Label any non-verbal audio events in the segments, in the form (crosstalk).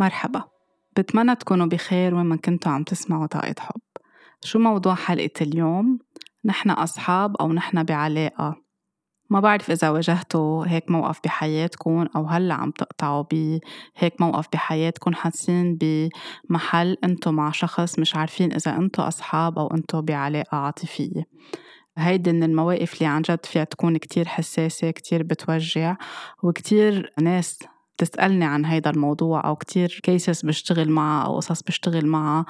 مرحبا. بتمنى تكونوا بخير وين ما كنتوا عم تسمعوا طاقة حب. شو موضوع حلقة اليوم؟ نحن أصحاب أو نحن بعلاقة. ما بعرف إذا واجهتوا هيك موقف بحياتكم أو هلأ عم تقطعوا بهيك موقف بحياتكم حاسين بمحل أنتوا مع شخص مش عارفين إذا أنتوا أصحاب أو أنتوا بعلاقة عاطفية. هيدي من المواقف اللي عن جد فيها تكون كتير حساسة كتير بتوجع وكتير ناس تسألني عن هيدا الموضوع أو كتير كيسز بشتغل معها أو قصص بشتغل معها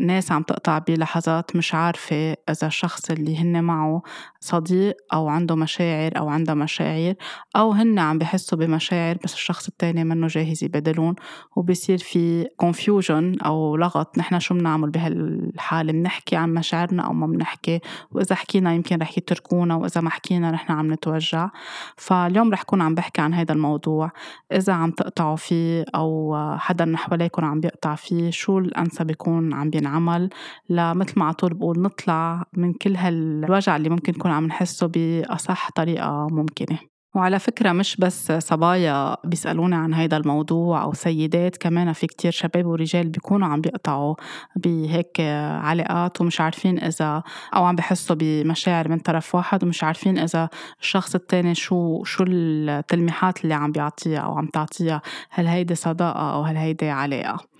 ناس عم تقطع بلحظات مش عارفة إذا الشخص اللي هن معه صديق أو عنده مشاعر أو عندها مشاعر أو هن عم بحسوا بمشاعر بس الشخص التاني منه جاهز يبادلون وبصير في confusion أو لغط. نحن شو بنعمل بهالحالة؟ بنحكي عن مشاعرنا أو ما بنحكي؟ وإذا حكينا يمكن رح يتركونا وإذا ما حكينا نحن عم نتوجع. فاليوم رح كون عم بحكي عن هذا الموضوع. إذا عم تقطعوا فيه أو حدا من حواليكم عم بيقطع فيه شو الأنسب يكون عم بينعمل؟ لمثل ما عطول بقول نطلع من كل هالوجع اللي ممكن نكون عم نحسه بأصح طريقة ممكنة. وعلى فكرة مش بس صبايا بيسألوني عن هيدا الموضوع أو سيدات كمان في كتير شباب ورجال بيكونوا عم بيقطعوا بهيك علاقات ومش عارفين إذا أو عم بحسوا بمشاعر من طرف واحد ومش عارفين إذا الشخص التاني شو شو التلميحات اللي عم بيعطيها أو عم تعطيها. هل هيدي صداقة أو هل هيدي علاقة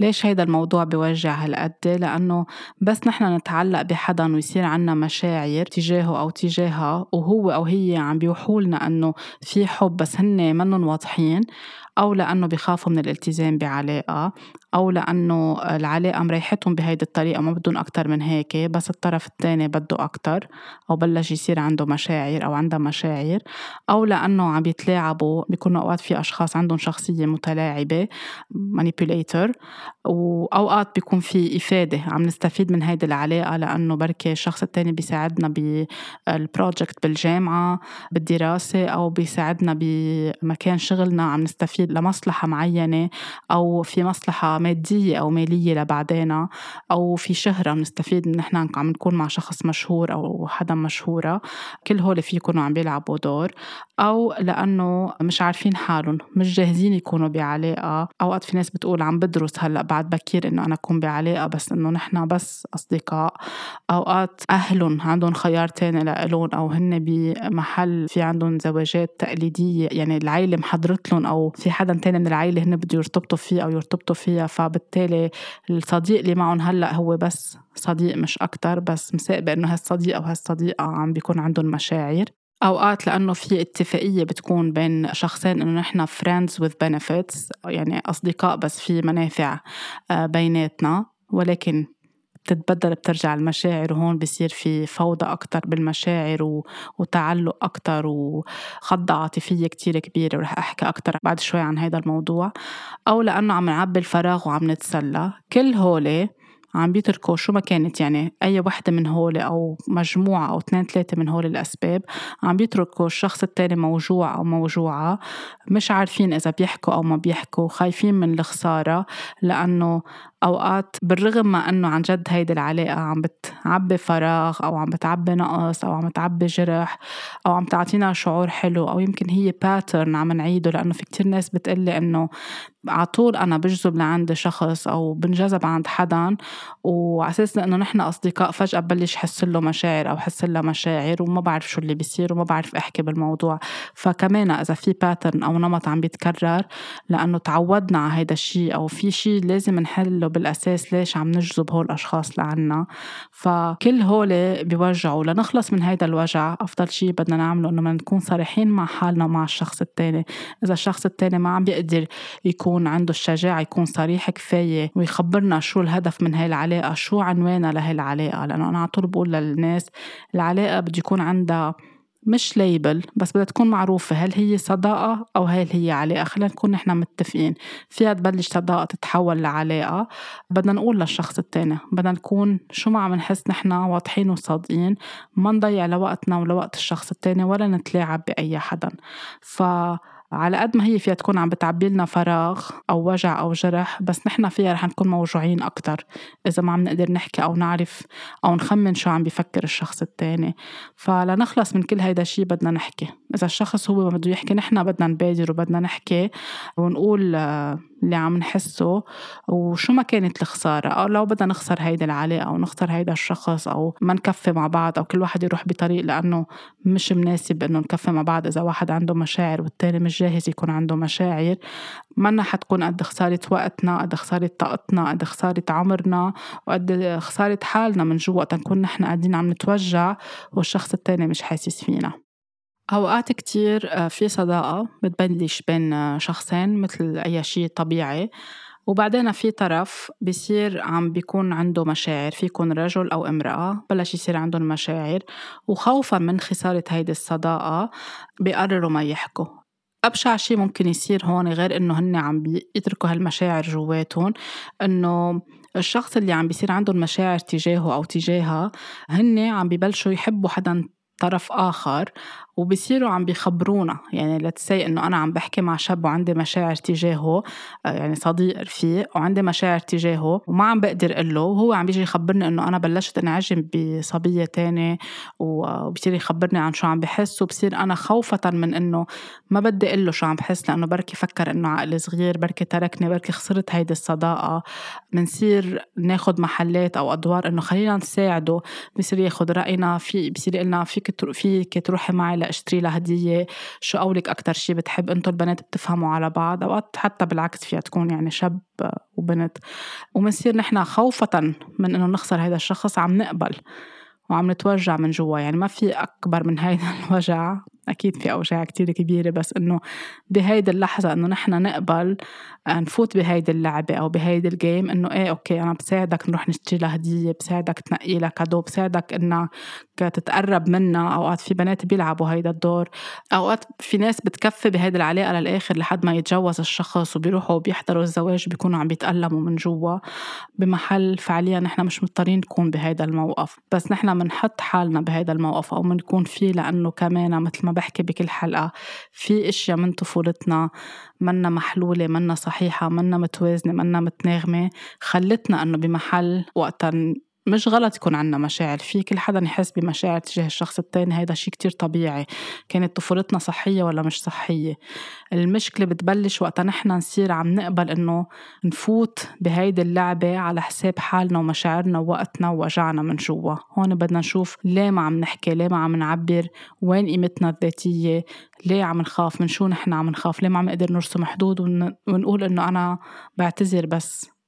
ليش هيدا الموضوع بوجع هالقد؟ لأنه بس نحن نتعلق بحدا ويصير عنا مشاعر تجاهه أو تجاهها وهو أو هي عم بيوحولنا أنه في حب بس هن منن واضحين أو لأنه بخافوا من الالتزام بعلاقة. أو لأنه العلاقة مريحتهم بهيدي الطريقة ما بدهم أكتر من هيك بس الطرف التاني بده أكتر أو بلش يصير عنده مشاعر أو عندها مشاعر أو لأنه عم يتلاعبوا بيكونوا أوقات في أشخاص عندهم شخصية متلاعبة manipulator وأوقات بيكون في إفادة. عم نستفيد من هيدي العلاقة لأنه بركي الشخص التاني بيساعدنا بالبروجكت بالجامعة بالدراسة أو بيساعدنا بمكان شغلنا. عم نستفيد لمصلحة معينة أو في مصلحة مادية أو مالية لبعدين أو في شهرة بنستفيد إن نحن عم نكون مع شخص مشهور أو حدا مشهورة. كل هول في يكونوا عم بيلعبوا دور. أو لأنه مش عارفين حالهم مش جاهزين يكونوا بعلاقة. أوقات في ناس بتقول عم بدرس هلأ بعد بكير إنه أنا أكون بعلاقة بس إنه نحن بس أصدقاء. أوقات أهلهم عندهم خيار تاني لإلهم أو هن بمحل في عندهم زواجات تقليدية يعني العيلة محضرت لهم أو في حدا تاني من العيلة هن بده يرتبطوا فيه أو يرتبطوا فيها فبالتالي الصديق اللي معهم هلأ هو بس صديق مش أكتر بس مساقبة إنه هالصديق أو هالصديقة عم بيكون عندهم مشاعر. أوقات لأنه في اتفاقية بتكون بين شخصين إنه نحن friends with benefits يعني أصدقاء بس في منافع آه، بيناتنا. ولكن بتتبدل بترجع المشاعر وهون بصير في فوضى أكتر بالمشاعر وتعلق أكتر وخضة عاطفية كتير كبيرة. ورح أحكي أكتر بعد شوي عن هذا الموضوع. أو لأنه عم نعبي الفراغ وعم نتسلى. كل هولي عم بيتركوا شو ما كانت يعني أي وحدة من هول أو مجموعة أو اثنين ثلاثة من هول الأسباب عم بيتركوا الشخص التاني موجوع أو موجوعة مش عارفين إذا بيحكوا أو ما بيحكوا خايفين من الخسارة لأنه أوقات بالرغم ما أنه عن جد هيدي العلاقة عم بتعبي فراغ أو عم بتعبي نقص أو عم بتعبي جرح أو عم تعطينا شعور حلو أو يمكن هي pattern عم نعيده لأنه في كتير ناس بتقلي إنه على طول أنا بجذب لعند شخص أو بنجذب عند حدا وعلى أساس إنه نحن أصدقاء فجأة ببلش حس له مشاعر أو حس لها مشاعر وما بعرف شو اللي بيصير وما بعرف أحكي بالموضوع. فكمان إذا في باترن أو نمط عم بيتكرر لأنه تعودنا على هيدا الشيء أو في شيء لازم نحله بالأساس ليش عم نجذب هول الأشخاص لعنا. فكل هول بيوجعوا. لنخلص من هيدا الوجع أفضل شيء بدنا نعمله إنه نكون صريحين مع حالنا ومع الشخص التاني. إذا الشخص التاني ما عم بيقدر يكون عنده الشجاعة يكون صريح كفاية ويخبرنا شو الهدف من هاي العلاقة شو عنوانها لهي العلاقة. لأنه أنا على طول بقول للناس العلاقة بده يكون عندها مش ليبل بس بدها تكون معروفة. هل هي صداقة أو هل هي علاقة؟ خلينا نكون نحن متفقين. فيها تبلش صداقة تتحول لعلاقة. بدنا نقول للشخص التاني. بدنا نكون شو ما عم نحس نحن واضحين وصادقين. ما نضيع لوقتنا ولوقت الشخص التاني ولا نتلاعب بأي حدا. ف على قد ما هي فيها تكون عم بتعبي لنا فراغ أو وجع أو جرح بس نحن فيها رح نكون موجوعين أكتر إذا ما عم نقدر نحكي أو نعرف أو نخمن شو عم بيفكر الشخص التاني. فلنخلص من كل هيدا الشيء بدنا نحكي. إذا الشخص هو ما بده يحكي نحن بدنا نبادر وبدنا نحكي ونقول اللي عم نحسه وشو ما كانت الخسارة؟ أو لو بدنا نخسر هيدا العلاقة أو نخسر هيدا الشخص أو ما نكفي مع بعض أو كل واحد يروح بطريق لأنه مش مناسب إنه نكفي مع بعض إذا واحد عنده مشاعر والتاني مش جاهز يكون عنده مشاعر. منا حتكون قد خسارة وقتنا قد خسارة طاقتنا قد خسارة عمرنا وقد خسارة حالنا من جوا تنكون نحن قاعدين عم نتوجع والشخص التاني مش حاسس فينا. أوقات كتير آه، في صداقة بتبلش بين آه، شخصين مثل أي شيء طبيعي وبعدين في طرف بيصير عم بيكون عنده مشاعر في يكون رجل أو امرأة بلش يصير عندهم مشاعر وخوفا من خسارة هيدي الصداقة بيقرروا ما يحكوا. أبشع شيء ممكن يصير هون غير إنه هن عم بيتركوا هالمشاعر جواتهم إنه الشخص اللي عم بيصير عندهم مشاعر تجاهه أو تجاهها هن عم ببلشوا يحبوا حدا طرف آخر وبصيروا عم بيخبرونا. يعني لتسي إنه أنا عم بحكي مع شاب وعندي مشاعر تجاهه آه، يعني صديق رفيق وعندي مشاعر تجاهه وما عم بقدر أقول له وهو عم بيجي يخبرني إنه أنا بلشت انعجب بصبية تانية وبصير يخبرني عن شو عم بحس وبصير أنا خوفة من إنه ما بدي أقول له شو عم بحس لأنه بركي فكر إنه عقل صغير بركي تركني بركي خسرت هيدي الصداقة. بنصير ناخد محلات أو أدوار إنه خلينا نساعده بصير ياخد رأينا في بصير يقول فيك فيك تروحي معي أشتري لها هدية شو قولك أكثر شيء بتحب؟ أنتم البنات بتفهموا على بعض أوقات حتى بالعكس فيها تكون يعني شاب وبنت. وبنصير نحن خوفة من إنه نخسر هذا الشخص عم نقبل وعم نتوجع من جوا يعني ما في أكبر من هيدا (laughs) الوجع. أكيد في أوجاع كتير كبيرة بس إنه بهيدي اللحظة إنه نحن نقبل نفوت بهيدي اللعبة أو بهيدي ال game إنه إيه okay أنا بساعدك نروح نشتري لها هدية بساعدك تنقي لها cadeau بساعدك إنك تتقرب منا أوقات في بنات بيلعبوا هيدا الدور. أوقات في ناس بتكفي بهيدي العلاقة للآخر لحد ما يتجوز الشخص وبيروحوا وبيحضروا الزواج بيكونوا عم بيتألموا من جوا. بمحل فعليا نحن مش مضطرين نكون بهيدا الموقف. بس نحن بنحط حالنا بهيدا الموقف أو بنكون فيه لأنه كمان مثل ما بحكي بكل حلقة. في إشياء من طفولتنا منا محلولة منا صحيحة منا متوازنة منا متناغمة خلتنا إنه بمحل وقتا مش غلط يكون عنا مشاعر. في كل حدا يحس بمشاعر تجاه الشخص التاني هيدا شيء كتير طبيعي. كانت طفولتنا صحية ولا مش صحية؟ المشكلة بتبلش وقتا نحن نصير عم نقبل إنه نفوت بهيدي اللعبة على حساب حالنا ومشاعرنا ووقتنا ووجعنا من جوا. هون بدنا نشوف ليه ما عم نحكي ليه ما عم نعبر وين قيمتنا الذاتية ليه عم نخاف من شو نحن عم نخاف ليه ما عم نقدر نرسم حدود ونقول إنه أنا بعتذر بس.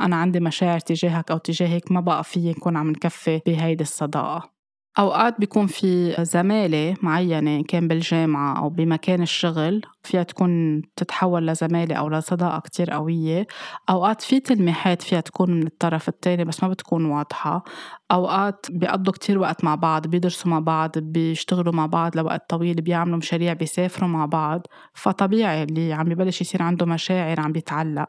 أنا عندي مشاعر تجاهك أو تجاهك ما بقى في نكون عم نكفي بهيدي الصداقة. أوقات بيكون في زمالة معينة كان بالجامعة أو بمكان الشغل فيها تكون تتحول لزمالة أو لصداقة كتير قوية. أوقات في تلميحات فيها تكون من الطرف التاني بس ما بتكون واضحة. أوقات بيقضوا كتير وقت مع بعض بيدرسوا مع بعض بيشتغلوا مع بعض لوقت طويل بيعملوا مشاريع بيسافروا مع بعض. فطبيعي اللي عم يبلش يصير عنده مشاعر عم بيتعلق.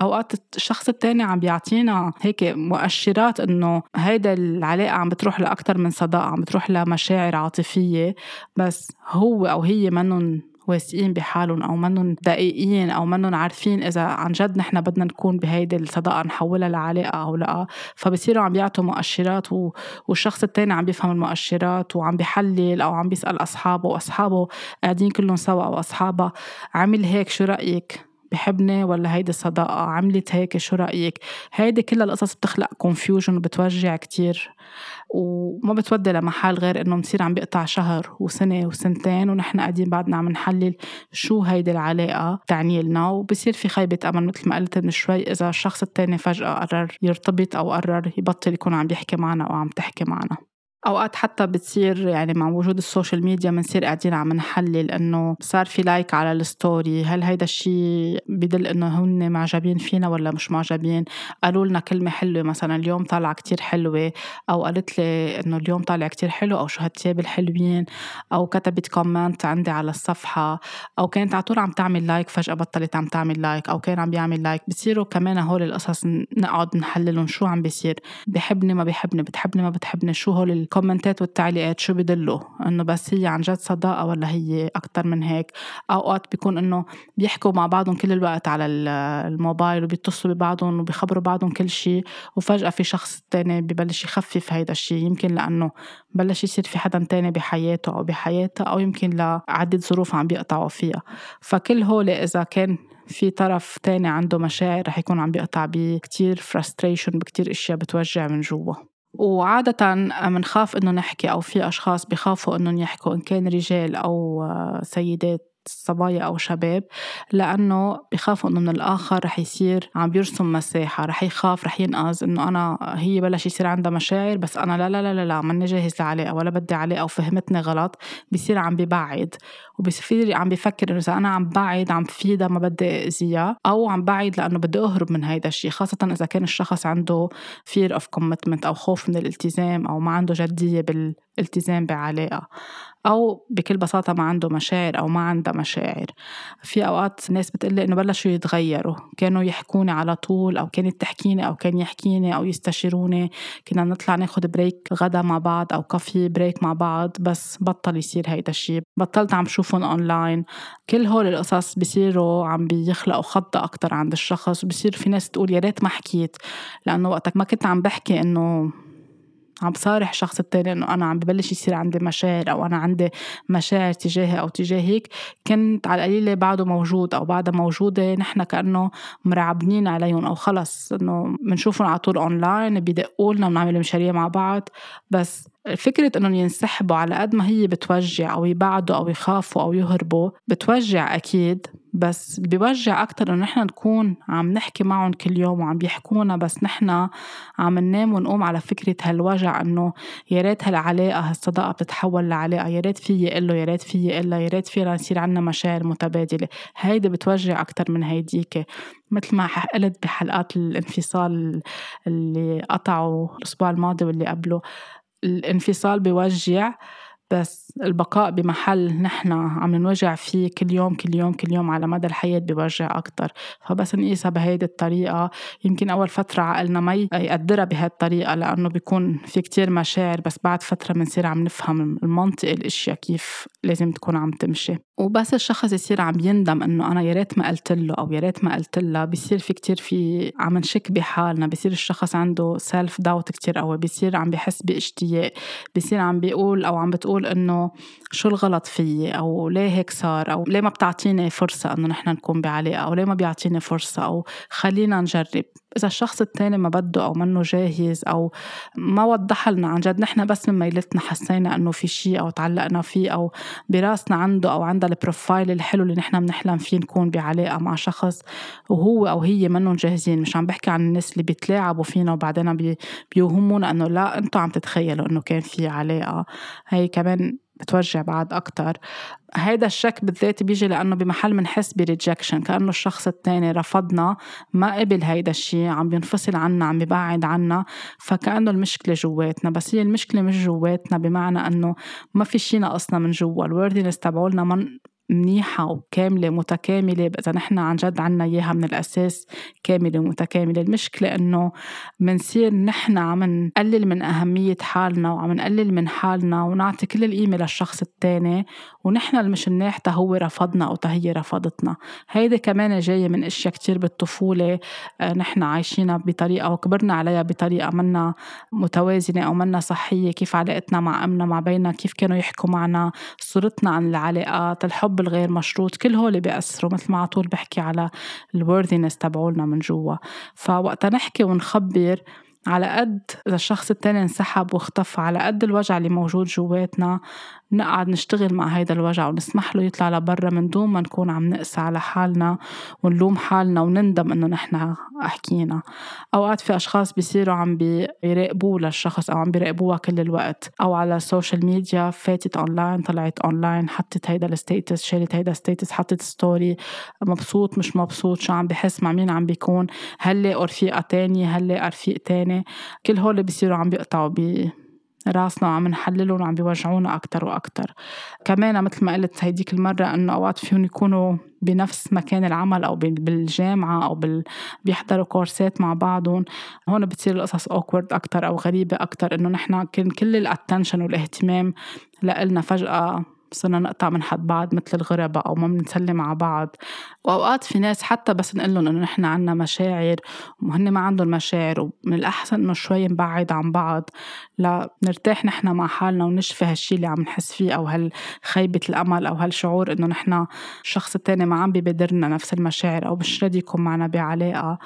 أوقات الشخص التاني عم بيعطينا هيك مؤشرات إنه هيدا العلاقة عم بتروح لأكتر من صداقة. عم بتروح لمشاعر عاطفية بس هو أو هي منن واثقين بحالهم أو منهم دقيقين أو منهم عارفين إذا عن جد نحن بدنا نكون بهيدي الصداقة نحولها لعلاقة أو لا. فبصيروا عم بيعطوا مؤشرات و... والشخص التاني عم بيفهم المؤشرات وعم بيحلل أو عم بيسأل أصحابه وأصحابه قاعدين كلهم سوا أو أصحابها. عمل هيك شو رأيك؟ بحبني ولا هيدي الصداقة عملت هيك شو رأيك؟ هيدي كلها القصص بتخلق كونفيوجن وبتوجع كتير. وما بتودي لمحل غير إنه بصير عم بيقطع شهر وسنة وسنتين ونحن قاعدين بعدنا عم نحلل شو هيدي العلاقة تعني لنا وبصير في خيبة أمل مثل ما قلت من شوي إذا الشخص التاني فجأة قرر يرتبط أو قرر يبطل يكون عم بيحكي معنا أو عم تحكي معنا. أوقات حتى بتصير يعني مع وجود ال social media بنصير قاعدين عم نحلل إنه صار في like على ال story هل هيدا الشيء بدل إنه هن معجبين فينا ولا مش معجبين؟ قالوا لنا كلمة حلوة مثلا اليوم طالعة كتير حلوة أو قالت لي إنه اليوم طالع كتير حلو أو شو هالتياب الحلوين أو كتبت comment عندي على الصفحة أو كانت على طول عم تعمل like فجأة بطلت عم تعمل like أو كان عم بيعمل like. بصيروا كمان هول القصص نقعد نحللهم شو عم بيصير؟ بحبني ما بحبني بتحبني ما بتحبني شو هول الكومنتات والتعليقات شو بدلوا إنه بس هي عن جد صداقة ولا هي أكثر من هيك؟ أوقات بيكون إنه بيحكوا مع بعضهم كل الوقت على الموبايل وبيتصلوا ببعضهم وبيخبروا بعضهم كل شيء وفجأة في شخص تاني ببلش يخفف هيدا الشيء يمكن لأنه بلش يصير في حدا تاني بحياته أو بحياتها أو يمكن لعدة ظروف عم بيقطعوا فيها. فكل هول إذا كان في طرف تاني عنده مشاعر رح يكون عم بيقطع بكتير frustration بكتير إشياء بتوجع من جوا. وعادة منخاف إنه نحكي أو في أشخاص بخافوا إنهم يحكوا إن كان رجال أو سيدات. صبايا أو شباب لأنه بخافوا إنه من الآخر رح يصير عم بيرسم مساحة رح يخاف رح ينقذ إنه أنا هي بلش يصير عندها مشاعر بس أنا لا لا لا لا, لا ماني جاهز لعلاقة ولا بدي علاقة وفهمتني غلط بصير عم ببعد. وبصير عم بفكر إنه إذا أنا عم بعد عم بفيدها ما بدي أذيها أو عم بعد لأنه بدي أهرب من هيدا الشيء خاصة إذا كان الشخص عنده fear of commitment أو خوف من الالتزام أو ما عنده جدية بالالتزام بعلاقة أو بكل بساطة ما عنده مشاعر أو ما عندها مشاعر. في أوقات ناس بتقلي إنه بلشوا يتغيروا كانوا يحكوني على طول أو كانت تحكيني أو كان يحكيني أو يستشيروني. كنا نطلع ناخد break غدا مع بعض أو coffee break مع بعض بس بطل يصير هيدا الشيء بطلت عم شوفهم أونلاين كل هول القصص بصيروا عم بيخلقوا خضة أكتر عند الشخص وبصير في ناس تقول يا ريت ما حكيت لأنه وقتك ما كنت عم بحكي إنه عم بصارح الشخص التاني إنه أنا عم ببلش يصير عندي مشاعر أو أنا عندي مشاعر تجاهي أو تجاهك كنت على القليلة بعده موجود أو بعدها موجودة نحن كأنه مرعبنين عليهم أو خلص إنه بنشوفهم على طول اونلاين بيدقوا لنا بنعمل مشاريع مع بعض بس فكرة إنهم ينسحبوا على قد ما هي بتوجع أو يبعدوا أو يخافوا أو يهربوا بتوجع أكيد بس بيوجع أكتر إنه نحن نكون عم نحكي معهم كل يوم وعم بيحكونا بس نحن عم ننام ونقوم على فكرة هالوجع إنه يا ريت هالعلاقة هالصداقة بتتحول لعلاقة يا ريت فيي إله يا ريت فيي إلا يا ريت فينا يصير عنا مشاعر متبادلة. هيدي بتوجع أكتر من هيديك. مثل ما قلت بحلقات الانفصال اللي قطعوا الأسبوع الماضي واللي قبله. الانفصال بيوجع بس البقاء بمحل نحن عم نوجع فيه كل يوم كل يوم كل يوم على مدى الحياة بيوجع أكتر. فبس نقيسها بهيدي الطريقة. يمكن أول فترة عقلنا ما يقدرها بهي الطريقة لأنه بيكون في كتير مشاعر بس بعد فترة بنصير عم نفهم المنطق الأشياء كيف لازم تكون عم تمشي. وبس الشخص يصير عم يندم إنه أنا يا ريت ما قلت له أو يا ريت ما قلت لها. بصير في كتير في عم نشك بحالنا. بصير الشخص عنده self doubt كتير قوي. بصير عم بحس باشتياق. بصير عم بيقول أو عم بتقول إنه شو الغلط فيي أو ليه هيك صار أو ليه ما بتعطيني فرصة إنه نحن نكون بعلاقة أو ليه ما بيعطيني فرصة أو خلينا نجرب. إذا الشخص التاني ما بده أو منه جاهز أو ما وضح لنا عن جد نحن بس من ميلتنا حسينا إنه في شيء أو تعلقنا فيه أو براسنا عنده أو عندها البروفايل الحلو اللي نحن بنحلم فيه نكون بعلاقة مع شخص وهو أو هي منهم جاهزين. مش عم بحكي عن الناس اللي بيتلاعبوا فينا وبعدين بيوهمونا إنه لا أنتوا عم تتخيلوا إنه كان في علاقة. هي كمان بتوجع بعد أكتر. هيدا الشك بالذات بيجي لأنه بمحل منحس ب rejection كأنه الشخص التاني رفضنا ما قبل هيدا الشيء عم بينفصل عنا عم ببعد عنا فكأنه المشكلة جواتنا. بس هي المشكلة مش جواتنا بمعنى أنه ما في شيء ناقصنا من جوا. ال worthiness تبعولنا منيحة وكاملة متكاملة إذا نحن عن جد عنا إياها من الأساس كاملة ومتكاملة. المشكلة إنه منصير نحن عم نقلل من أهمية حالنا وعم نقلل من حالنا ونعطي كل القيمة للشخص التاني ونحن المش مناح هو رفضنا أو هي رفضتنا. هيدي كمان جاية من أشياء كتير بالطفولة آه، نحن عايشينها بطريقة وكبرنا عليها بطريقة منا متوازنة أو منا صحية كيف علاقتنا مع أمنا مع بينا كيف كانوا يحكوا معنا صورتنا عن العلاقات الحب الغير مشروط كل هول بيأثروا مثل ما على طول بحكي على ال worthiness تبعولنا من جوا. فوقتا نحكي ونخبر على قد إذا الشخص التاني انسحب واختفى على قد الوجع اللي موجود جواتنا نقعد نشتغل مع هيدا الوجع ونسمح له يطلع لبرا من دون ما نكون عم نقسى على حالنا ونلوم حالنا ونندم إنه نحن حكينا. أوقات في أشخاص بيصيروا عم بيراقبوا للشخص أو عم بيراقبوها كل الوقت أو على السوشيال ميديا فاتت اونلاين طلعت اونلاين حطت هيدا ال status شالت هيدا ال status حطت story مبسوط مش مبسوط شو عم بحس مع مين عم بيكون هل رفيقة تانية هل رفيق تاني. كل هول بيصيروا عم بيقطعوا بي راسنا وعم نحللهم وعم بيوجعونا أكتر وأكتر. كمان مثل ما قلت هيديك المرة إنه أوقات فيهم يكونوا بنفس مكان العمل أو بالجامعة أو بال... بيحضروا كورسات مع بعضهم. هون بتصير القصص awkward أكتر أو غريبة أكتر إنه نحن كان كل ال attention والإهتمام لإلنا فجأة صرنا نقطع من حد بعض مثل الغرباء أو ما بنسلم على بعض. وأوقات في ناس حتى بس نقول لهم إنه نحن عنا مشاعر وهن ما عندهم مشاعر ومن الأحسن إنه شوي نبعد عن بعض. لنرتاح نحن مع حالنا ونشفي هالشي اللي عم نحس فيه أو هالخيبة الأمل أو هالشعور إنه نحن الشخص التاني ما عم بيبادرنا نفس المشاعر أو مش راضي يكون معنا بعلاقة.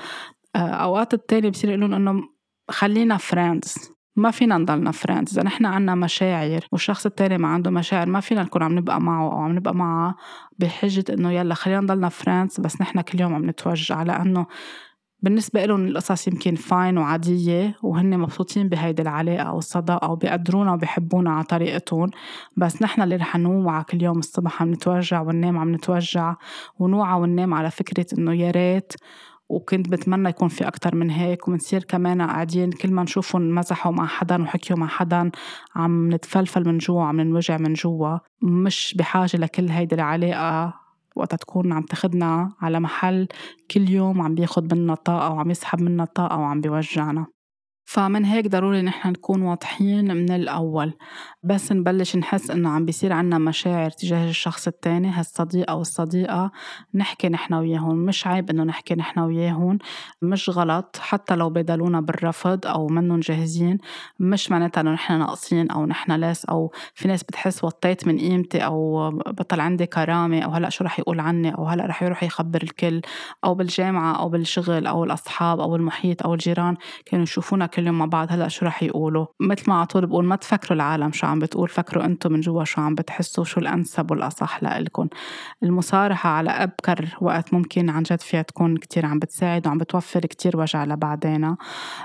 آه، أوقات التاني بصير يقولون إنه خلينا friends ما فينا نضلنا friends إذا نحن عنا مشاعر والشخص التاني ما عنده مشاعر ما فينا نكون عم نبقى معه أو عم نبقى معها بحجة إنه يلا خلينا نضلنا friends بس نحن كل يوم عم نتوجع. لأنه بالنسبة لهم القصص يمكن fine وعادية وهن مبسوطين بهيدي العلاقة أو الصداقة وبيقدرونا وبيحبونا على طريقتهم. بس نحن اللي رح نوعى كل يوم الصبح عم نتوجع وننام عم نتوجع ونوعى وننام على فكرة إنه يا ريت وكنت بتمنى يكون في أكتر من هيك ومنصير كمان قاعدين كل ما نشوفهم مزحوا مع حدا وحكيوا مع حدا عم نتفلفل من جوا عم ننوجع من جوا. مش بحاجة لكل هيدي العلاقة وقتها تكون عم تاخدنا على محل كل يوم عم بياخد منا طاقة وعم يسحب منا طاقة وعم بيوجعنا. فمن هيك ضروري نحن نكون واضحين من الأول. بس نبلش نحس إنه عم بيصير عنا مشاعر تجاه الشخص التاني هالصديق أو الصديقة نحكي نحن وياهم. مش عيب إنه نحكي نحن وياهم مش غلط. حتى لو بدلونا بالرفض أو منهم جاهزين مش معناتها إنه نحن ناقصين أو نحن لاس أو في ناس بتحس وطيت من قيمتي أو بطل عندي كرامة أو هلأ شو رح يقول عني أو هلأ رح يروح يخبر الكل أو بالجامعة أو بالشغل أو الأصحاب أو المحيط أو الجيران. كانوا يشوفونا كل يوم مع بعض هلأ شو رح يقولوا؟ مثل ما على طول بقول ما تفكروا العالم شو عم بتقول فكروا أنتم من جوا شو عم بتحسوا شو الأنسب والأصح لإلكم المصارحة على أبكر وقت ممكن عن جد فيها تكون كتير عم بتساعد وعم بتوفر كتير وجع لبعدين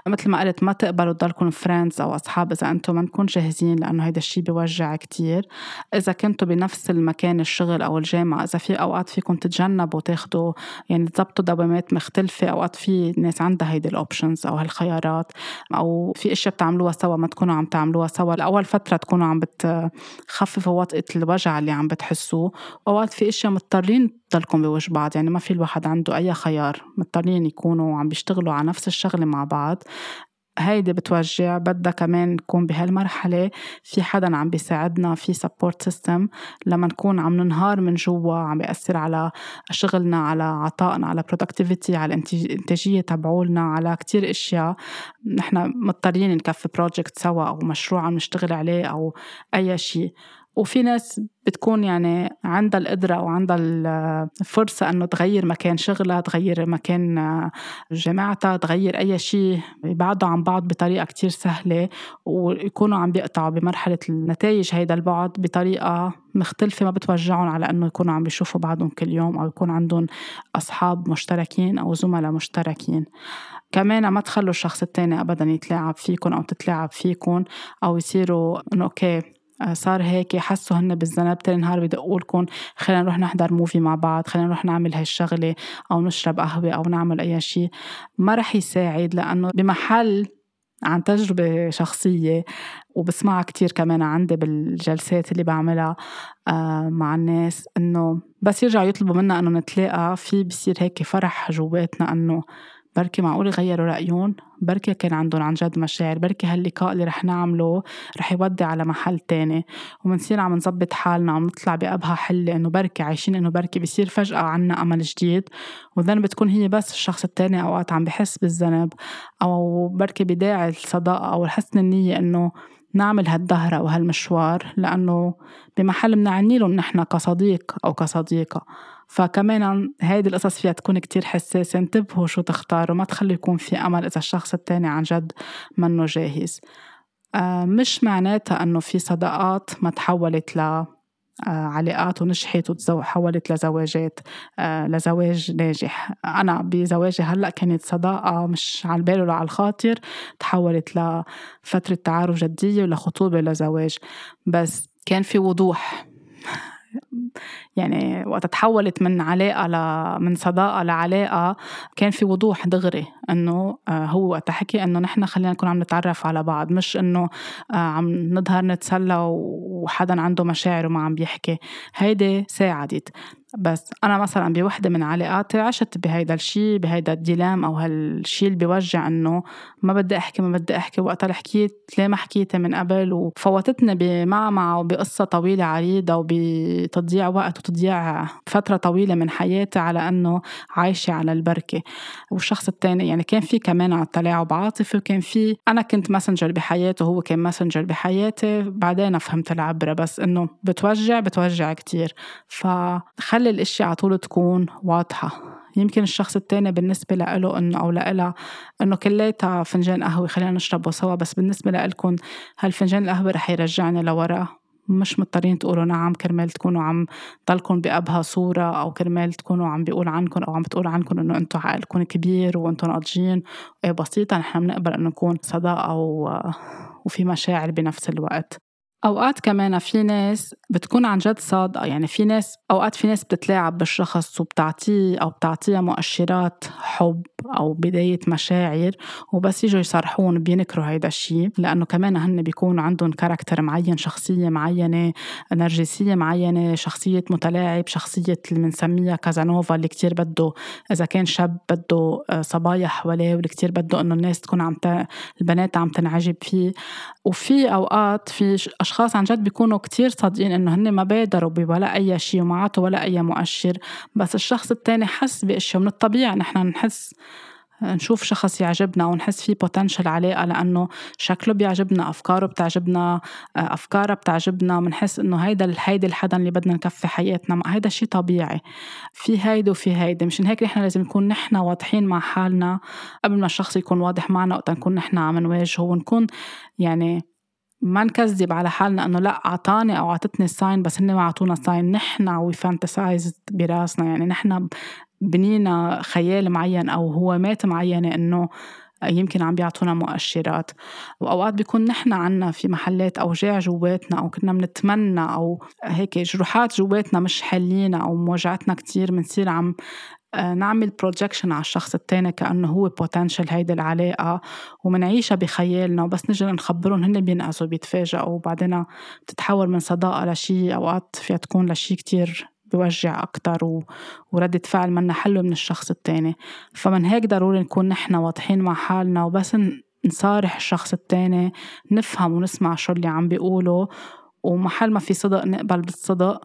مثل ما قلت ما تقبلوا تضلكم friends أو أصحاب إذا أنتم ما نكون جاهزين لأنه هيدا الشيء بيوجع كتير. إذا كنتوا بنفس المكان الشغل أو الجامعة إذا في أوقات فيكم تتجنبوا تاخذوا يعني تظبطوا دوامات مختلفة أوقات في ناس عندها هيدي ال options أو هالخيارات. أو في أشياء بتعملوها سوا ما تكونوا عم تعملوها سوا. لأول فترة تكونوا عم بتخففوا وطئة الوجع اللي عم بتحسوه. واوقات في أشياء مضطرين تضلكم بوجه بعض. يعني ما في الواحد عنده أي خيار. مضطرين يكونوا عم بيشتغلوا على نفس الشغلة مع بعض. هيدي بتوجع بدها كمان نكون بهالمرحلة في حدا عم بيساعدنا في support system لما نكون عم ننهار من جوا عم بيأثر على شغلنا على عطائنا على productivity على الإنتاجية تبعولنا على كتير أشياء. نحن مضطرين نكفي ب project سوا أو مشروع عم نشتغل عليه أو أي شيء. وفي ناس بتكون يعني عندها القدرة وعندها الفرصة إنه تغير مكان شغلها تغير مكان جامعتها تغير أي شيء. يبعدوا عن بعض بطريقة كتير سهلة ويكونوا عم بيقطعوا بمرحلة النتائج هيدا البعد بطريقة مختلفة. ما بتوجعهم على إنه يكونوا عم بيشوفوا بعضهم كل يوم أو يكون عندهم أصحاب مشتركين أو زملاء مشتركين. كمان ما تخلوا الشخص التاني أبدا يتلاعب فيكم أو تتلاعب فيكم أو يصيروا إنه okay آه، صار هيك حسوا هن بالذنب. تاني نهار بدقوا لكم خلينا نروح نحضر movie مع بعض خلينا نروح نعمل هاي الشغلة أو نشرب قهوة أو نعمل أي شيء ما رح يساعد لأنه بمحل عن تجربة شخصية وبسمعها كتير كمان عندي بالجلسات اللي بعملها آه، مع الناس إنه بس يرجعوا يطلبوا منا إنه نتلاقى. في بصير هيك فرح جواتنا إنه بركي معقول يغيروا رأيهم؟ بركي كان عندهم عن جد مشاعر بركي هاللقاء اللي رح نعمله رح يودي على محل تاني ومنصير عم نظبط حالنا عم نطلع بأبها حلة إنه بركي عايشين إنه بركي بصير فجأة عنا أمل جديد والذنب بتكون هي بس الشخص التاني أوقات عم بحس بالذنب أو بركي بداعي الصداقة أو حسن النية إنه نعمل هالدهرة وهالمشوار لأنه بمحل منعني لهم نحن كصديق أو كصديقة. فكمان هيدي القصص فيها تكون كتير حساسة انتبهوا شو تختاروا ما تخلوا يكون في أمل إذا الشخص التاني عن جد منه جاهز. آه، مش معناتها أنه في صداقات ما تحولت ل آه، علاقات ونجحت وتحولت لزواجات آه، لزواج ناجح. أنا بزواجي هلأ كانت صداقة مش على البال ولا على الخاطر تحولت لفترة تعارف جدية ولخطوبة لزواج. بس كان في وضوح. (laughs) يعني وقت تحولت من علاقة ل... من صداقة لعلاقة كان في وضوح دغري إنه آه، هو وقت حكي إنه نحن خلينا نكون عم نتعرف على بعض مش إنه آه، عم نظهر نتسلى وحدا عنده مشاعر وما عم بيحكي. هيدي ساعدت. بس أنا مثلا بوحدة من علاقاتي عشت بهيدا الشي بهيدا ال dilemma أو هالشي اللي بيوجع إنه ما بدي أحكي ما بدي أحكي وقتها حكيت ليه ما حكيتي من قبل؟ وفوتتني بمعمعة وبقصة طويلة عريضة وبتضييع وقت وتضييع فترة طويلة من حياتي على إنه عايشة على البركة. والشخص التاني يعني كان في كمان على تلاعب عاطفي وكان في أنا كنت messenger بحياته وهو كان messenger بحياتي بعدين فهمت العبرة بس إنه بتوجع بتوجع كتير. فخلي الأشياء على طول تكون واضحة. يمكن الشخص التاني بالنسبة لإله إنه أو لإلها إنه كليتها فنجان قهوة خلينا نشربه سوا بس بالنسبة لإلكم هالفنجان القهوة رح يرجعني لورا. مش مضطرين تقولوا نعم كرمال تكونوا عم ضلكم بأبهى صورة أو كرمال تكونوا عم بيقول عنكم أو عم بتقول عنكم إنه أنتم عقلكم كبير وأنتم ناضجين. إيه بسيطة نحن بنقبل إنه نكون صداقة وفي مشاعر بنفس الوقت. أوقات كمان في ناس بتكون عن جد صادقة يعني في ناس أوقات في ناس بتتلاعب بالشخص وبتعطيه أو بتعطيها مؤشرات حب أو بداية مشاعر وبس يجوا يصرحون بينكروا هيدا الشيء لأنه كمان هن بيكون عندهم كاركتر معين شخصية معينة نرجسية معينة شخصية متلاعب شخصية اللي بنسميها كازانوفا اللي كتير بده إذا كان شاب بده آه، صبايا حواليه واللي كتير بده إنه الناس تكون عم ت... البنات عم تنعجب فيه. وفي أوقات في أشخاص عن جد بيكونوا كتير صادقين إنه هن ما بادروا بولا أي شيء وما عطوا ولا أي مؤشر. بس الشخص التاني حس بأشياء من الطبيعي نحن نحس نشوف شخص يعجبنا ونحس فيه بوتنشل علاقة لأنه شكله بيعجبنا أفكاره بتعجبنا أفكاره بتعجبنا. بنحس إنه هيدا هيدي الحدا اللي بدنا نكفي حياتنا. هيدا شيء طبيعي. في هيدا وفي هيدا مشان هيك نحن لازم نكون نحن واضحين مع حالنا. قبل ما الشخص يكون واضح معنا وقت نكون نحن عم نواجهه ونكون يعني ما نكذب على حالنا إنه لا أعطاني أو أعطتني sign بس هن ما أعطونا sign. نحن we fantasize براسنا. يعني نحن بنينا خيال معين أوهامات معينة إنه يمكن عم بيعطونا مؤشرات. وأوقات بيكون نحن عنا في محلات أوجاع جواتنا أو كنا بنتمنى أو هيك جروحات جواتنا مش حلينا أو موجعتنا كتير بنصير عم نعمل projection على الشخص التاني كأنه هو potential هيدي العلاقة ومنعيشها بخيالنا وبس نجي نخبرهم هن بينقزوا بيتفاجئوا وبعدين بتتحول من صداقة لشي أوقات فيها تكون لشي كتير بوجع أكتر و... وردة فعل منها حلوة من الشخص التاني. فمن هيك ضروري نكون نحن واضحين مع حالنا وبس نصارح الشخص التاني نفهم ونسمع شو اللي عم بيقوله ومحل ما في صدق نقبل بالصدق.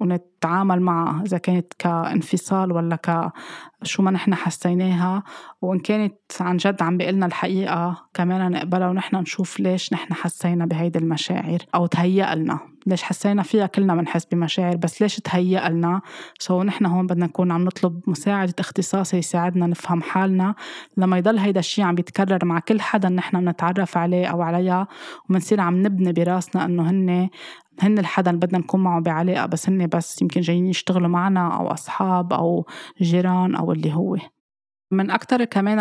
ونتعامل معها إذا كانت كانفصال ولا ك شو ما نحن حسيناها وإن كانت عن جد عم بيقلنا الحقيقة كمان نقبلها ونحن نشوف ليش نحن حسينا بهيدي المشاعر أو تهيأ لنا. ليش حسينا فيها كلنا بنحس بمشاعر بس ليش تهيأ لنا؟ سو نحن هون بدنا نكون عم نطلب مساعدة اختصاصي يساعدنا نفهم حالنا لما يضل هيدا الشيء عم بيتكرر مع كل حدا نحن بنتعرف عليه أو عليها وبنصير عم نبني براسنا إنه هن هن الحدا اللي بدنا نكون معه بعلاقة بس هن بس يمكن جايين يشتغلوا معنا أو أصحاب أو جيران أو اللي هو. من أكتر كمان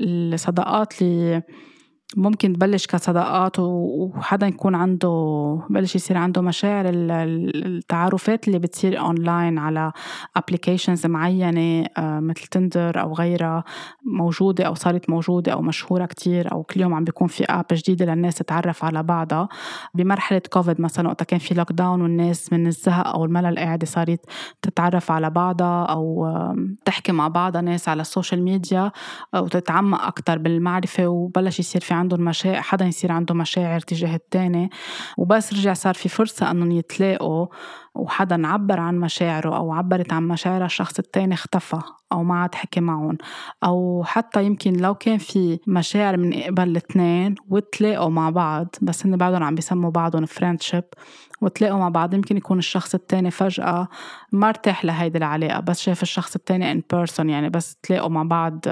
الصداقات اللي ممكن تبلش كصداقات وحدا يكون عنده بلش يصير عنده مشاعر التعارفات اللي بتصير اونلاين على applications معينة آه، مثل تندر أو غيرها موجودة أو صارت موجودة أو مشهورة كتير أو كل يوم عم بيكون في app جديدة للناس تتعرف على بعضها. بمرحلة كوفيد مثلا وقت كان في lockdown والناس من الزهق أو الملل قاعدة صارت تتعرف على بعضها أو تحكي مع بعضها ناس على ال social media وتتعمق أكثر بالمعرفة وبلش يصير في عندهم مشاعر حدا يصير عنده مشاعر تجاه التاني. وبس رجع صار في فرصة أنهم يتلاقوا. وحدا عبر عن مشاعره أو عبرت عن مشاعرها الشخص التاني اختفى أو ما عاد حكي معهم. أو حتى يمكن لو كان في مشاعر من قبل الاثنين وتلاقوا مع بعض بس هن بعدهم عم بيسموا بعضهم friendship وتلاقوا مع بعض يمكن يكون الشخص التاني فجأة ما ارتاح لهيدي العلاقة بس شاف الشخص التاني in person يعني بس تلاقوا مع بعض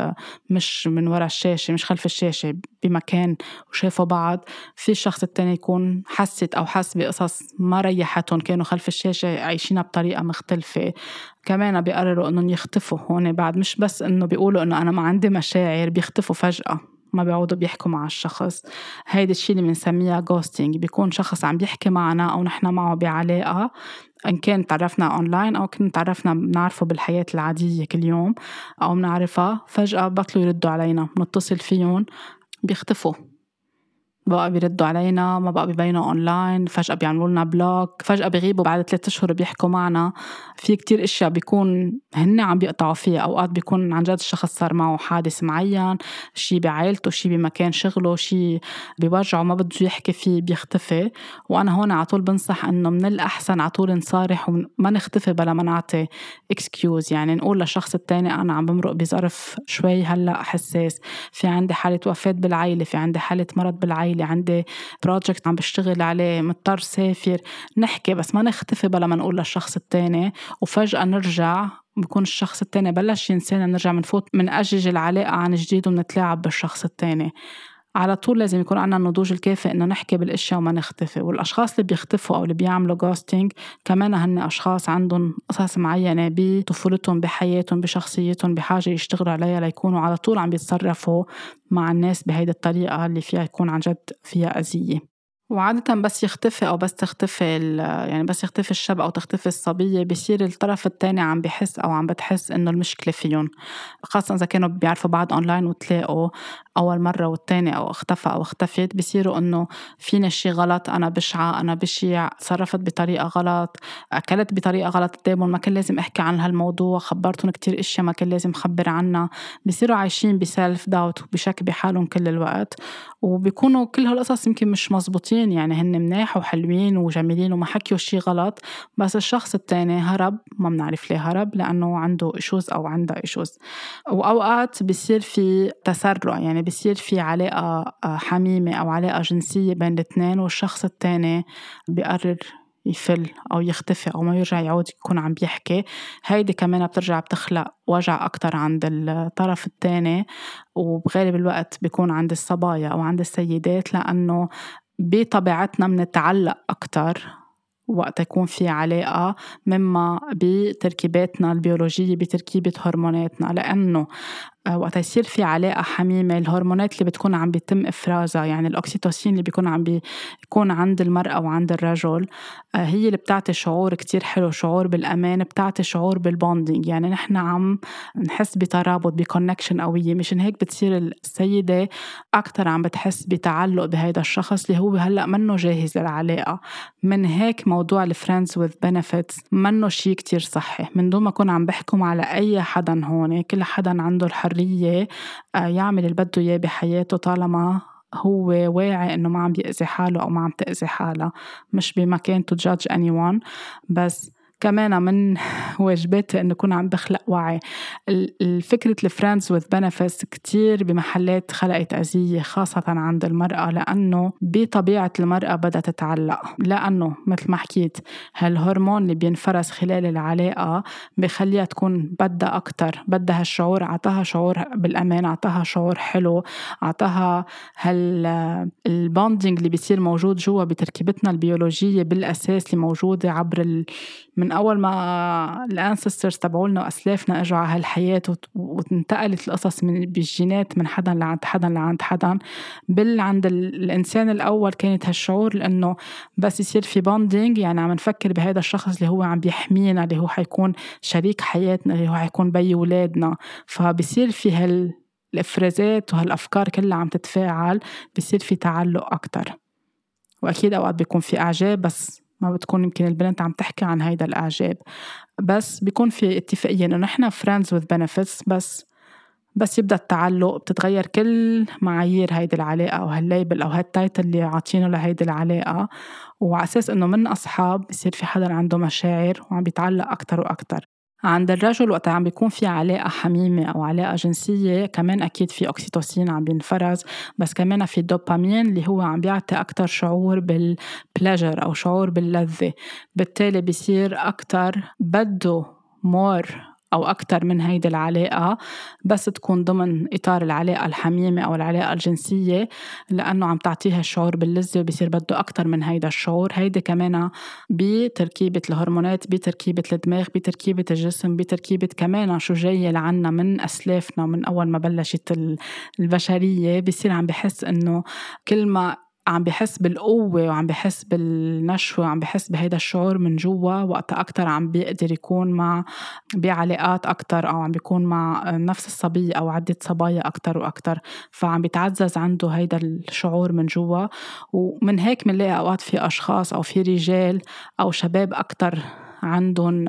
مش من ورا الشاشة مش خلف الشاشة بمكان وشافوا بعض. في الشخص التاني يكون حست أو حس بقصص ما ريحتهم كانوا خلف الشاشة. عايشينها بطريقة مختلفة. كمان بيقرروا إنهم يختفوا هون بعد مش بس إنه بيقولوا إنه أنا ما عندي مشاعر بيختفوا فجأة ما بيعودوا بيحكوا مع الشخص. هيدا الشيء اللي بنسميها ghosting بيكون شخص عم بيحكي معنا أو نحن معه بعلاقة إن كان تعرفنا أونلاين أو كنا تعرفنا بنعرفه بالحياة العادية كل يوم أو بنعرفها فجأة بطلوا يردوا علينا بنتصل فيهم بيختفوا. بقى بيردوا علينا ما بقى بيبينوا اونلاين فجأة بيعملوا لنا block فجأة بيغيبوا بعد ثلاثة أشهر بيحكوا معنا. في كتير أشياء بيكون هن عم بيقطعوا فيها. أوقات بيكون عن جد الشخص صار معه حادث معين شي بعائلته شي بمكان شغله شي بيوجعه ما بده يحكي فيه بيختفي. وأنا هون على طول بنصح إنه من الأحسن على طول نصارح وما نختفي بلا ما نعطي excuse يعني نقول للشخص الثاني أنا عم بمرق بظرف شوي هلأ حساس. في عندي حالة وفاة بالعائلة في عندي حالة مرض بالعائلة عائلة عندي project عم بشتغل عليه مضطر سافر. نحكي بس ما نختفي بلا ما نقول للشخص التاني. وفجأة نرجع بكون الشخص التاني بلش ينسانا نرجع منفوت منأجج العلاقة عن جديد ومنتلاعب بالشخص التاني. على طول لازم يكون عندنا النضوج الكافي إنه نحكي بالأشياء وما نختفي. والأشخاص اللي بيختفوا أو اللي بيعملوا جوستينج كمان هن أشخاص عندهم قصص معينة بطفولتهم بحياتهم بشخصيتهم بحاجة يشتغلوا عليها ليكونوا على طول عم بيتصرفوا مع الناس بهيدي الطريقة اللي فيها يكون عن جد فيها أذية. وعادة بس يختفي أو بس تختفي يعني بس يختفي الشاب أو تختفي الصبية بصير الطرف الثاني عم بحس أو عم بتحس إنه المشكلة فيهم. خاصة إذا كانوا بيعرفوا بعض أونلاين وتلاقوا أول مرة والتاني أو اختفى أو اختفت بصيروا إنه فينا شي غلط أنا بشعة أنا بشيع تصرفت بطريقة غلط أكلت بطريقة غلط قدامهم ما كان لازم أحكي عن هالموضوع خبرتهم كتير إشياء ما كان لازم أخبر عنها. بصيروا عايشين بسيلف داوت وبشك بحالهم كل الوقت. وبيكونوا كل هالقصص يمكن مش مزبوطين يعني هن مناح وحلوين وجميلين وما حكيوا شي غلط. بس الشخص التاني هرب ما بنعرف ليه هرب لأنه عنده إشوز أو عندها إشوز وأوقات بصير في تسرع يعني بصير في علاقة آه، حميمة أو علاقة جنسية بين الاثنين والشخص التاني بيقرر يفل أو يختفي أو ما يرجع يعود يكون عم بيحكي. هيدي كمان بترجع بتخلق وجع أكتر عند الطرف الثاني وبغالب الوقت بيكون عند الصبايا أو عند السيدات لأنه بطبيعتنا منتعلق أكتر وقت يكون في علاقة مما بتركيباتنا البيولوجية بتركيبة هرموناتنا. لأنه وقت يصير في علاقة حميمة الهرمونات اللي بتكون عم بيتم إفرازها يعني الأكسيتوسين اللي بيكون عم بيكون عند المرأة وعند الرجل آه، هي اللي بتعطي شعور كتير حلو شعور بالأمان بتعطي شعور بالبوندينج يعني نحن عم نحس بترابط ب connection قوية. مشان هيك بتصير السيدة أكتر عم بتحس بتعلق بهيدا الشخص اللي هو هلأ منه جاهز للعلاقة. من هيك موضوع ال friends with benefits منه شيء كتير صحي. من دون ما أكون عم بحكم على أي حدا هون كل حدا عنده الحرية الحرية آه، يعمل اللي بده إياه بحياته طالما هو واعي إنه ما عم بيأذي حاله أو ما عم تأذي حالها مش بمكان to judge anyone. بس كمان من واجباتي انه اكون عم بخلق وعي. الفكرة ال friends with benefits كتير بمحلات خلقت أذية خاصة عند المرأة لأنه بطبيعة المرأة بدها تتعلق. لأنه مثل ما حكيت هالهرمون اللي بينفرز خلال العلاقة بخليها تكون بدها أكتر بدها هالشعور عطاها شعور بالأمان عطاها شعور حلو عطاها هال اللي بيصير موجود جوا بتركيبتنا البيولوجية بالأساس اللي موجودة عبر من أول ما ال ancestors تبعولنا وأسلافنا إجوا على هالحياه وانتقلت القصص من بالجينات من حدا لعند حدا لعند حدا. بال عند الإنسان الأول كانت هالشعور لأنه بس يصير في bonding يعني عم نفكر بهذا الشخص اللي هو عم بيحمينا اللي هو حيكون شريك حياتنا اللي هو حيكون بي ولادنا. فبصير في هال الإفرازات وهالأفكار كلها عم تتفاعل بصير في تعلق أكتر. وأكيد أوقات بيكون في إعجاب بس ما بتكون يمكن البنت عم تحكي عن هيدا الإعجاب. بس بيكون في اتفاقية إنه نحن friends with benefits بس بس يبدأ التعلق بتتغير كل معايير هيدي العلاقة أو هال label أو هال title اللي عاطينه لهيدي العلاقة. وعلى أساس إنه من أصحاب بصير في حدا عنده مشاعر وعم بيتعلق أكتر وأكتر. عند الرجل وقت عم بيكون في علاقة حميمة أو علاقة جنسية كمان أكيد في oxytocin عم بينفرز بس كمان في دوبامين اللي هو عم بيعطي أكتر شعور بالبلاجر أو شعور باللذة. بالتالي بيصير أكتر بده مور أو أكثر من هيدي العلاقة بس تكون ضمن إطار العلاقة الحميمة أو العلاقة الجنسية لأنه عم تعطيها الشعور باللذة وبصير بده أكثر من هيدا الشعور. هيدي كمان بتركيبة الهرمونات بتركيبة الدماغ بتركيبة الجسم بتركيبة كمان شو جاي لعنا من أسلافنا من أول ما بلشت البشرية بصير عم بحس إنه كل ما عم بحس بالقوة وعم بحس بالنشوة وعم بحس بهيدا الشعور من جوا وقتها أكتر عم بيقدر يكون مع بعلاقات أكتر أو عم بيكون مع نفس الصبية أو عدة صبايا أكتر وأكتر. فعم بيتعزز عنده هيدا الشعور من جوا. ومن هيك منلاقي أوقات في أشخاص أو في رجال أو شباب أكتر عندهم